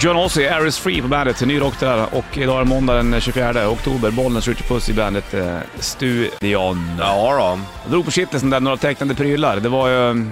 John Ossie, Air is free på bandet, ny rock där och idag är det måndag den 24 oktober, Bollnäs Richard Puss i bandet eh, Studion. Ja då. Jag drog på shitlisten där, några tecknade prylar. Det var ju...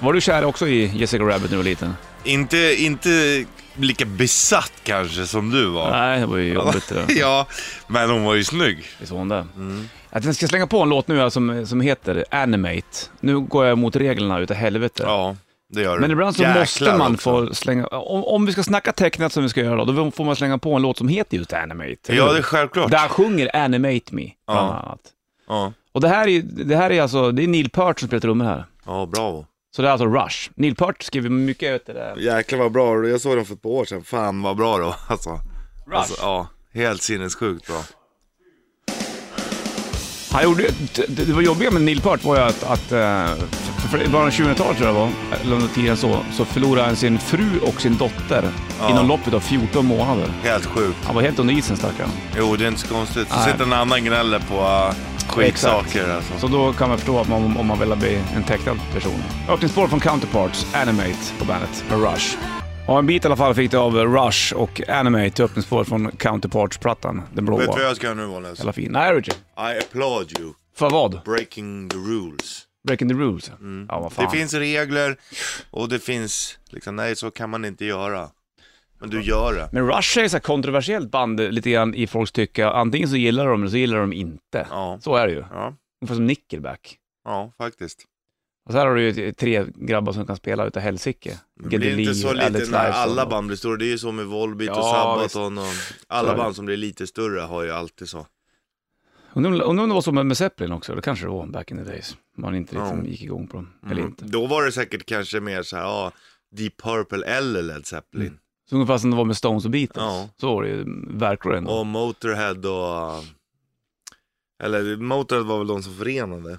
Var du kär också i Jessica Rabbit när du var liten? Inte, inte lika besatt kanske som du var. Nej, det var ju jobbigt det där. ja, men hon var ju snygg. Visst var hon det? Mm. Jag ska slänga på en låt nu som, som heter Animate. Nu går jag mot reglerna utav helvete. Ja, det gör du. Men ibland så Jäklar måste man också. få slänga... Om, om vi ska snacka tecknat som vi ska göra då, då får man slänga på en låt som heter just Animate. Ja, det är självklart. Där sjunger Animate Me, bland Ja. annat. Ja, Och det här är, det här är alltså, det är Neil Peart som spelar trummor här. ja bravo. Så det är alltså Rush. Neil Peart skriver mycket ut det där. Jäklar vad bra. Jag såg dem för ett par år sedan. Fan vad bra då. Alltså, Rush. alltså ja, helt sinnessjukt bra. Han gjorde, det, det var jobbiga med Neil Peart var ju att, att eh, för, i början av 2000-talet tror jag det var, eller under tiden så, så förlorade han sin fru och sin dotter Ja. inom loppet av 14 månader. Helt sjukt. Han var helt under isen stackaren. Jo, det är inte så konstigt. Så Nej. sitter en annan gnäller på uh, skitsaker alltså. Så då kan man förstå att man, om man vill bli en tecknad person. Öppningsspår från Counterparts, Animate på bandet med Rush. Ja, en bit i alla fall fick det av Rush och Animate öppningsspår från Counterparts-plattan. Den blåa. Vet du vad jag ska göra nu Wallace? Jävla fin. Nej, Richard. I applaud you. För vad? Breaking the rules. Breaking the rules. Ja, vad fan. Mm. Det finns regler och det finns, liksom, nej så kan man inte göra. Men du gör det. Men Rush är ett så här kontroversiellt band lite grann i folks tycke. Antingen så gillar de det eller så gillar de inte. Ja, Så är det ju. ja, Ungefär som Nickelback. ja faktiskt. Och så här har du ju tre grabbar som kan spela utav helsike. Det blir inte så Alex lite när Lifeson alla och- band blir stora. Det är ju så med Volbeat och Ja, Sabaton och Så är alla band som blir lite större har ju alltid så. Undrar om- det var så med, med Zeppelin också, det kanske det var back in the days. Man inte liksom Ja. gick igång på dem, eller Mm. inte. Då var det säkert kanske mer så här, ja, Deep Purple eller Led Zeppelin. Mm. Så ungefär som det var med Stones och Beatles. Ja. Så var det ju verkligen. Och Motorhead och... Eller Motorhead var väl de som förenade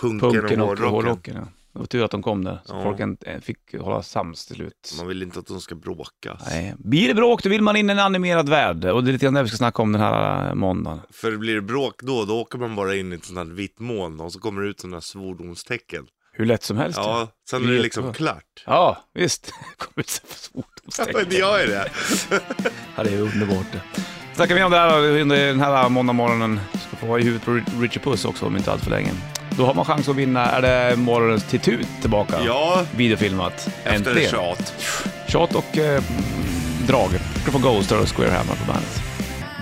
punken, Punken och och hårdrocken. hårdrocken. Ja. Det var tur att de kom där, så Ja. folk inte fick hålla sams till slut. Man vill inte att de ska bråkas. Nej. Blir det bråk, då vill man in i en animerad värld. Och det är lite grann det vi ska snacka om den här äh, måndagen. För blir det bråk då, då åker man bara in i ett sånt här vitt moln och så kommer det ut sådana svordomstecken. Hur lätt som helst. Ja, sen är det liksom klart. Ja, visst. Kommer ut för Ja, svordomstecken. det gör ju det. Ja, det är underbart det. Snackar vi om det här under den här måndagmorgonen. Ska få vara i huvudet på Richard Puss också om inte allt för länge. Då har man chans att vinna, är det morgonens titut tillbaka? Ja, Videofilmat. efter Äntligen. tjat. Tjat och eh, drag. Ska få Ghost och Square Hammer på bandet.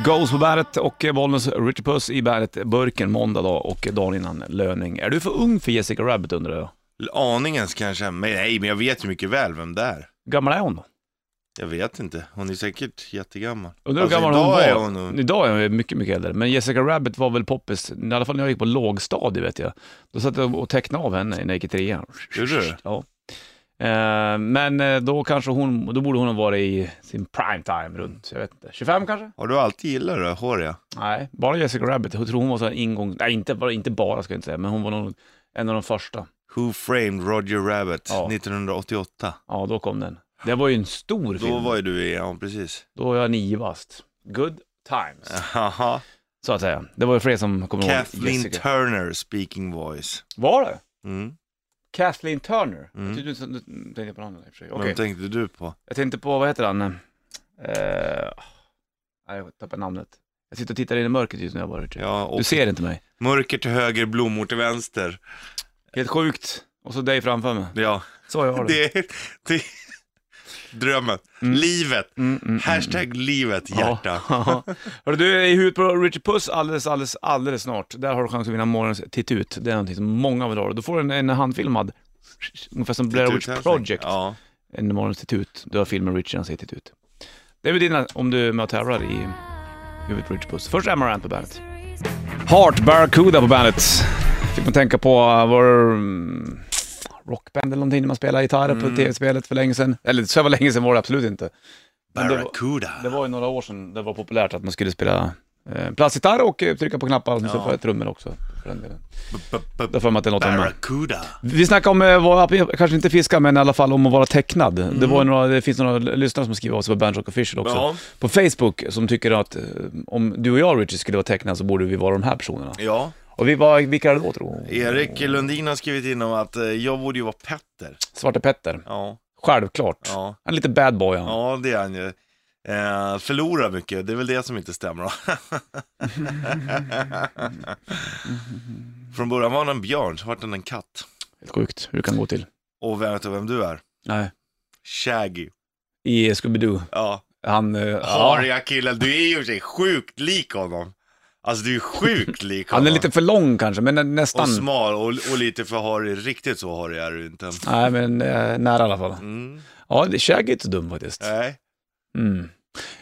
Ghost på bandet och Bollnäs Richard Puss i bandet Burken måndag dag och dagen innan löning. Är du för ung för Jessica Rabbit undrar jag? Aningens kanske, men nej, men jag vet ju mycket väl vem det är. Gammal är hon då? Jag vet inte, hon är säkert jättegammal. Undrar hur Alltså, gammal hon idag var. är hon nog- Idag är hon mycket, mycket äldre. Men Jessica Rabbit var väl poppis, i alla fall när jag gick på lågstadie vet jag. Då satt jag och tecknade av henne i Naked 3. Gjorde du? Ja. Eh, men eh, då kanske hon, då borde hon ha varit i sin prime time runt, jag vet inte, 25 kanske? Har du alltid gillat det håriga? Nej, bara Jessica Rabbit. Jag tror hon var så här ingång, nej inte bara, inte bara ska jag inte säga, men hon var nog en av de första. Who framed Roger Rabbit Ja. 1988? Ja, då kom den. Det var ju en stor Då film. var ju du i, ja precis. Då var jag nio bast. Good times, Haha. så att säga. Det var ju fler som kommer ihåg Kathleen Jessica. Turner speaking voice. Var det? Mm. Kathleen Turner? Mm. Jag tyckte du du tänkte på någon annan i och för sig. Vem tänkte du på? Jag tänkte på, vad heter han? Nej, jag tappade namnet. Jag sitter och tittar in i mörkret just nu, jag bara. Ja, Du ser inte mig. mörker till höger, blommor till vänster. Helt sjukt. Och så dig framför mig. Ja, Så jag har det. det det drömmen. Mm. Livet. Mm, mm, Hashtag livet, hjärta. Ja. Hörru, du är i huvudet på Richard Puss alldeles, alldeles, alldeles snart. Där har du chans att vinna morgonens titut. Det är någonting som många vill ha. Du får en, en handfilmad, ungefär som Blair Witch Project. Ja. En morgonens titut. Du har filmen Richard, han säger titut. Det är väl dina, om du är med och tävlar i huvudet på Richard Puss. Först Amaranth på bandet. Heart Barracuda på bandet. Fick man tänka på uh, vår mm, rockband eller någonting när man spelade gitarr på Mm. tv-spelet för länge sedan. Eller så var länge sedan var det absolut inte. Men det var- Barracuda. Det var ju några år sedan det var populärt att man skulle spela eh, plastgitarr och eh, trycka på knappar och så Ja. på trummor också. För den delen. Därför har man att det låter med. Barracuda. Vi snackade om, eh, vara, kanske inte fiska, men i alla fall om att vara tecknad. Det, Mm. var ju några, det finns några lyssnare som skriver sig på Bandrock Official också. Ja. På Facebook, som tycker att eh, om du och jag, Richie, skulle vara tecknade så borde vi vara de här personerna. Ja, Och vi var, vilka är det då tror du? Erik Lundin har skrivit in om att eh, jag borde ju vara Petter. Svarte Petter. Ja, Självklart. ja. Han är lite bad boy han. Ja, det är han ju. Eh, förlorar mycket, det är väl det som inte stämmer då. Från början var han en björn, så vart han en katt. Helt sjukt hur det kan gå till. Och vet du vem du är? Nej. Shaggy. I Scooby-Doo. Ja, Han... eh, ja. hariga killen. Du är ju i och för sig sjukt lik honom. Alltså du är sjukt lik. Han är lite för lång kanske, men nä- nästan. Och smal och, och lite för harig. Riktigt så harig är du inte. Nej, men eh, nära i alla fall. Mm. Ja, det- Shaggy är inte så dum faktiskt. Nej. Mm.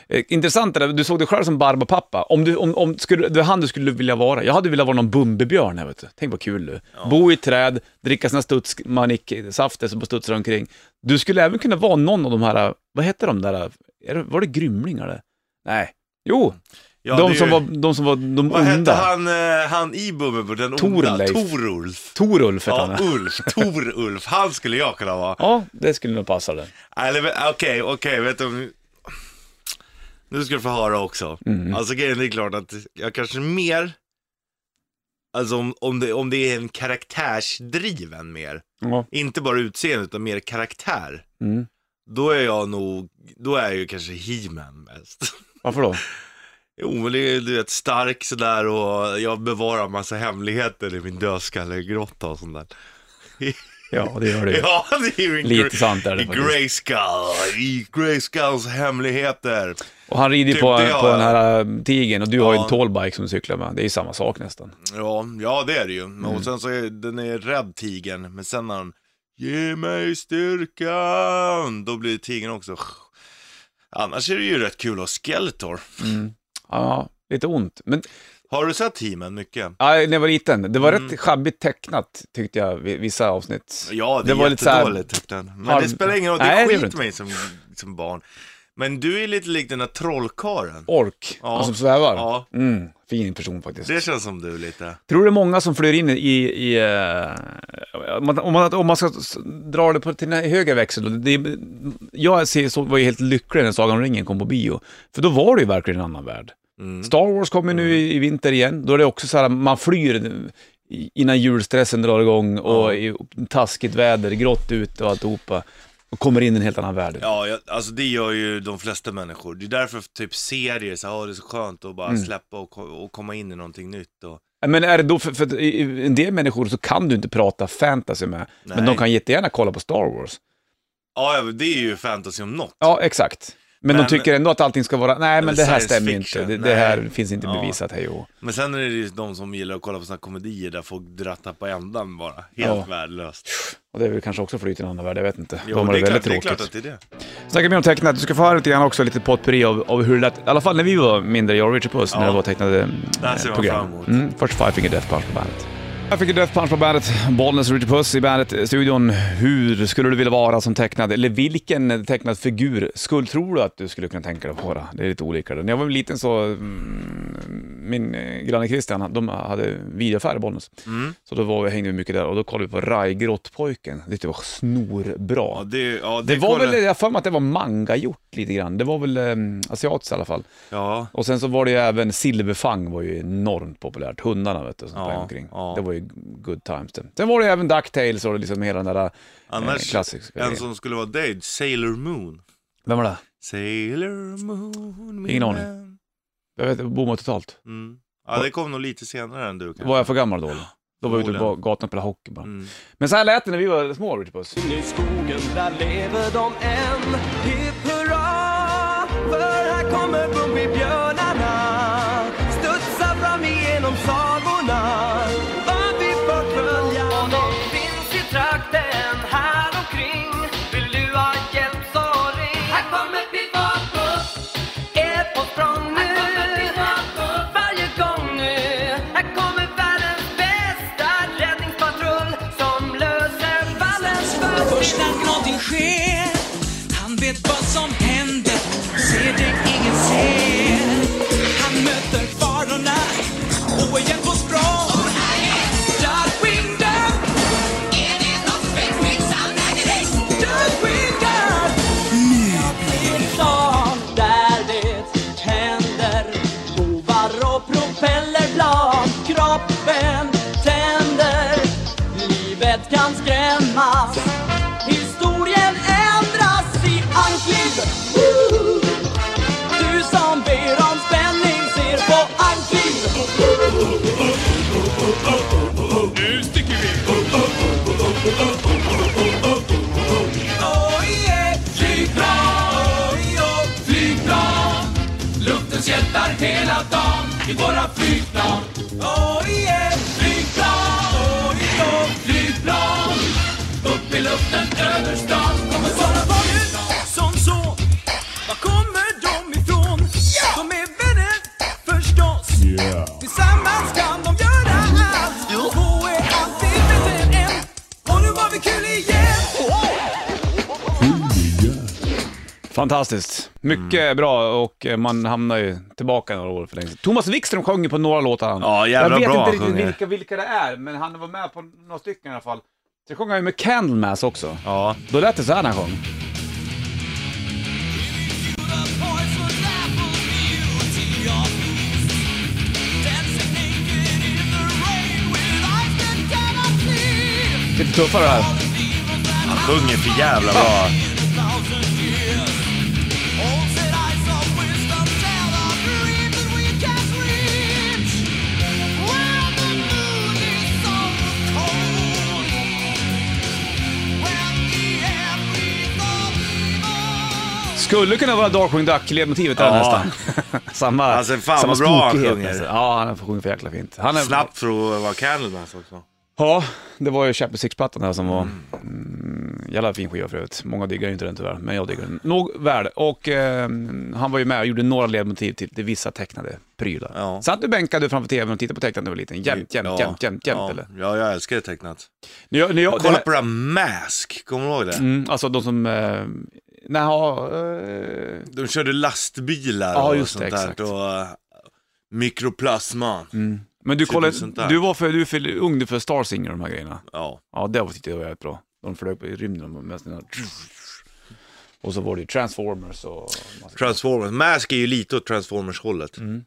Eh, Intressant det där, du såg dig själv som Barbapappa. Om du, om, om, skulle, det var han du skulle vilja vara. Jag hade velat vara någon Bumbibjörn här vet du. Tänk vad kul du. Bo i ett träd, dricka sina studsmanik-safter som studsar omkring. Du skulle även kunna vara någon av de här, vad hette de där, är det, var det grymlingar det? Nej. Jo, Ja, de, som ju- var, de som var de Vad hette onda. han, eh, han i Bumbibur, den onda? Torleif. Torulf. Torulf hette Ja, han. Ulf. Torulf. Han skulle jag kunna vara. Ja, det skulle nog passa vet- okej, okej, vet du. Nu ska du få höra också. Mm. Alltså grejen är klart att jag kanske mer, alltså om, om, det, om det är en karaktärsdriven mer, Ja. inte bara utseende utan mer karaktär, Mm. då är jag nog, då är jag ju kanske He-Man mest. Varför då? Jo, men det är du vet stark sådär och jag bevarar massa hemligheter i min dödskallegrotta och sånt där. Ja, det gör det ju. Ja, det är ju Lite sant är det i. Grayskull, i Grayskulls hemligheter. Och han rider Typ på, har på jag. den här äh, tigern och du har ju en Ja. tallbike som du cyklar med. Det är ju samma sak nästan. Ja, ja det är det ju. Mm. Och sen så är den är rädd tigern, men sen när han Ge mig styrkan, då blir tigern också Annars är det ju rätt kul att ha Skeletor. Ja, lite ont. Men Har du sett teamen mycket? ja, när jag var liten, det var Mm. rätt schabbigt tecknat tyckte jag, vissa avsnitt. Ja, det, Det är var lite så här- tecknat. Men det spelar ingen roll, det Nej, gör skiter det mig som, som barn. Men du är lite lik den där trollkaren. Ork, Ja. han som svävar. Ja. Mm, fin person faktiskt. Det känns som du lite. Tror du det är många som flyr in i, i eh, om, man, om, man, om man ska s- dra det på till den här högre växel, då, det, jag ser, så, var ju helt lycklig när Sagan om ringen kom på bio, för då var det ju verkligen en annan värld. Mm. Star Wars kommer nu i, i vinter igen, då är det också så här, man flyr i- innan julstressen drar igång och i taskigt väder, grått ute och alltihopa, och kommer in i en helt annan värld. Ja, jag, alltså det gör ju de flesta människor. Det är därför typ serier, så "Åh, det är så skönt att bara Mm. släppa och, och komma in i någonting nytt. Och... Men är det då, för, för en del människor så kan du inte prata fantasy med, men Nej. de kan jättegärna kolla på Star Wars. Ja, det är ju fantasy om något. Ja, exakt. Men, Men- de tycker ändå att allting ska vara, nej men det här stämmer ju inte, det, det här finns inte Ja. bevisat, hej och Men sen är det ju de som gillar att kolla på här komedier där folk drattar på ändan bara. Helt Ja. värdelöst. Och det är väl kanske också flyt i en annan värld, jag vet inte. Jo, de har det, det väldigt klart, det är tråkigt. klart att det är det. Snackar mer om tecknat, du ska få höra lite grann också, lite potpurri av, av hur det lät, i alla fall när vi var mindre, jag och Richard Puss, när Ja. det var tecknade eh, program. Mm, först Five Finger Death Punch på bandet. Five Finger Death Punch på bandet, Bollnäs och Richard Puss i bandet-studion. Hur skulle du vilja vara som tecknad, eller vilken tecknad figur skulle, tror du att du skulle kunna tänka dig vara? Det är lite olika. När jag var liten så, mm, min eh, granne Christian, de hade videoaffär i Bollnäs. Mm. Så då var vi, hängde vi mycket där och då kollade vi på Rajgrottpojken. Det var snorbra. Ja, det, ja, det, Det var kollar- väl, jag för mig att det var manga gjort lite grann. Det var väl eh, asiatiskt i alla fall. Ja, Och sen så var det ju även Silverfang var ju enormt populärt. Hundarna vet du, som Ja, omkring. ja. Det var ju good times det. Sen var det ju även Ducktails och liksom hela den där annars, eh, klassiska en som skulle vara dig, Sailor Moon. Vem var det? Sailor Moon, min Ingen aning. vän. Jag vet, bommade totalt. Mm. Ja, det kom nog lite senare än du kanske. Var jag för gammal då? eller? Då var jag ute på Förmodligen. gatan och spelade hockey bara. Mm. Men så här lät det när vi var små, Richard Puss. I skogen där lever de än Hipp sker. Han vet vad som händer, ser det dagen i Fantastiskt. Mycket bra och eh, man hamnar ju tillbaka några år för länge sedan. Thomas Wikström sjunger på några låtar han. Ja, jävla Jag vet bra inte riktigt sjunger. vilka, vilka det är, men han var med på några stycken i alla fall. Sen sjöng han ju med Candlemass också. Ja. Då lät det så här när han sjöng. Lite tuffare det här. Han sjunger för jävla bra. Skulle kunna vara Darkwing Duck-ledmotivet där Ja. nästan. samma Alltså, fan samma vad bra han spookighet sjunger. nästan. Ja, han sjunger för jäkla fint. Han är, Snabbt för att vara Candlemass också. Ja, det var ju Chapter Six-plattan där som var mm, jävla fin skiva för övrigt. Många diggar ju inte den tyvärr, men jag diggar den. Nog värd. Och eh, han var ju med och gjorde några ledmotiv till, till vissa tecknade prylar. Ja. Satt du bänkad framför tvn och tittade på tecknat när du var liten? Jämt, jämt, Ja, jämt, jämt, jämt ja. eller? Ja, jag älskar det tecknat. När jag, när jag, Kolla på det här Mask, kommer du ihåg det? mm, Alltså de som... Eh, ja, eh, De körde lastbilar Ja, och sånt det, där. Och, uh, mikroplasma. men du, Typ kollade, där. du var för, du är för ung för Star Singer och de här grejerna. Ja. Ja, det var tyckte jag var jävligt bra. De flög i rymden med sina... Och så var det ju Transformers och... Transformers. Mask är ju lite åt Transformers-hållet. Mm.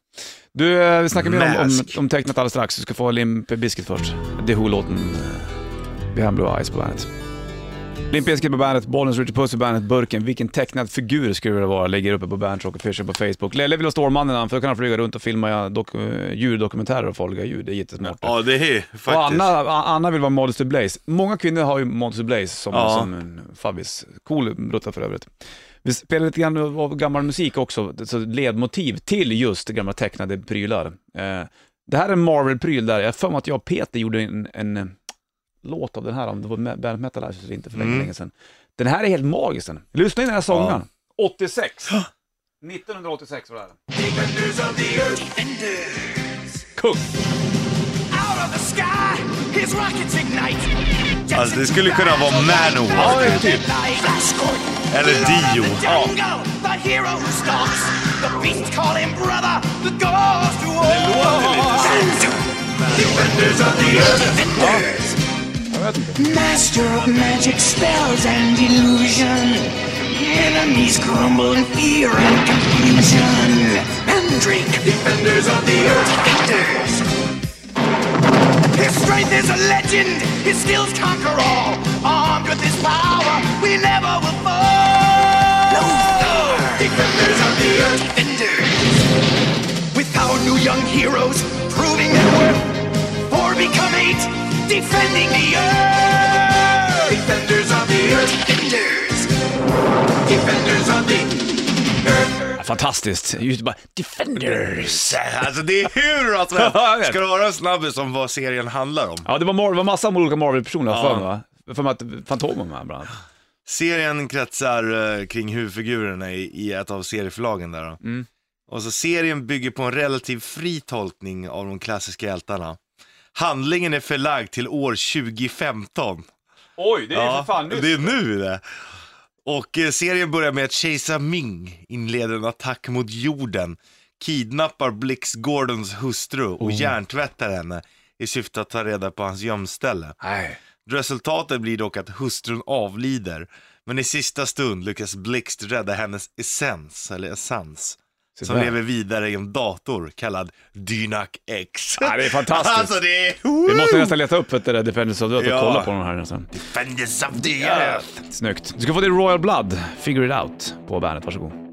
Du, eh, vi snackar mer om, om, om tecknat alldeles strax. Du ska få Limp Bizkit först. The Who-låten eh, Behind Blue Eyes på bandet. Limp Bizkit på bandet, Bollnäs Richard Puss på bandet, Burken. Vilken tecknad figur skulle det vara? Ligger uppe på Bandit Rock Official på Facebook. Lelle vill ha Stålmannen, för då kan han flyga runt och filma dok- eh, djurdokumentärer och farliga djur. Det är jättesmart. Ja, det är faktiskt. Och Anna, Anna vill vara Modest to Blaze. Många kvinnor har ju Modest to Blaze som, Ja. som en fabbis. Cool brutta för övrigt. Vi spelar lite grann av gammal musik också, så ledmotiv till just gamla tecknade prylar. Eh, det här är en Marvel-pryl där, jag har för mig att jag och Peter gjorde en, en eh, låt av den här, om det var Band Metalizers eller inte för länge, Mm. länge sedan. Den här är helt magisk den. Lyssna in den här sången. 86. 1986 var det här. Kung. Alltså, det skulle kunna vara Manowar. Ja, det är typ. Eller Dio. Ja. The hero who stalks. The Master of magic spells and illusion. Enemies crumble in fear and confusion. Mandrake. Defenders of the earth. Defenders. His strength is a legend. His skills conquer all. Armed with his power, we never will fall. No. Defenders of the earth. Defenders. With our new young heroes proving their worth. Four become eight. Defending the earth. Defenders of the earth. Defenders. Defenders of the earth. Fantastiskt. Just bara, Defenders. Alltså det är hur bra som helst. Ska du höra en snabbis om vad serien handlar om? Ja, det var, Mar- det var massa olika Marvel-personer Ja. för mig va? För mig att Fantomen var med bland annat. Serien kretsar eh, kring huvudfigurerna i, i ett av serieförlagen där då. Mm. Och så serien bygger på en relativt fri tolkning av de klassiska hjältarna. Handlingen är förlagd till år 2015. Oj, det Ja, det är nu det. Och eh, serien börjar med att kejsar Ming inleder en attack mot jorden, kidnappar Blix Gordons hustru och hjärntvättar henne i syfte att ta reda på hans gömställe. Nej. Resultatet blir dock att hustrun avlider, men i sista stund lyckas Blixt rädda hennes essens, eller essens, Se som där. lever vidare i en dator kallad Dynak X. Ja, det är fantastiskt. alltså det är... Vi måste nästan leta upp ett där Defenders of the Earth och Ja. kolla på den här nästan. Defenders of the earth. Snyggt. Du ska få det Royal Blood, Figure It Out, på bandet. Varsågod.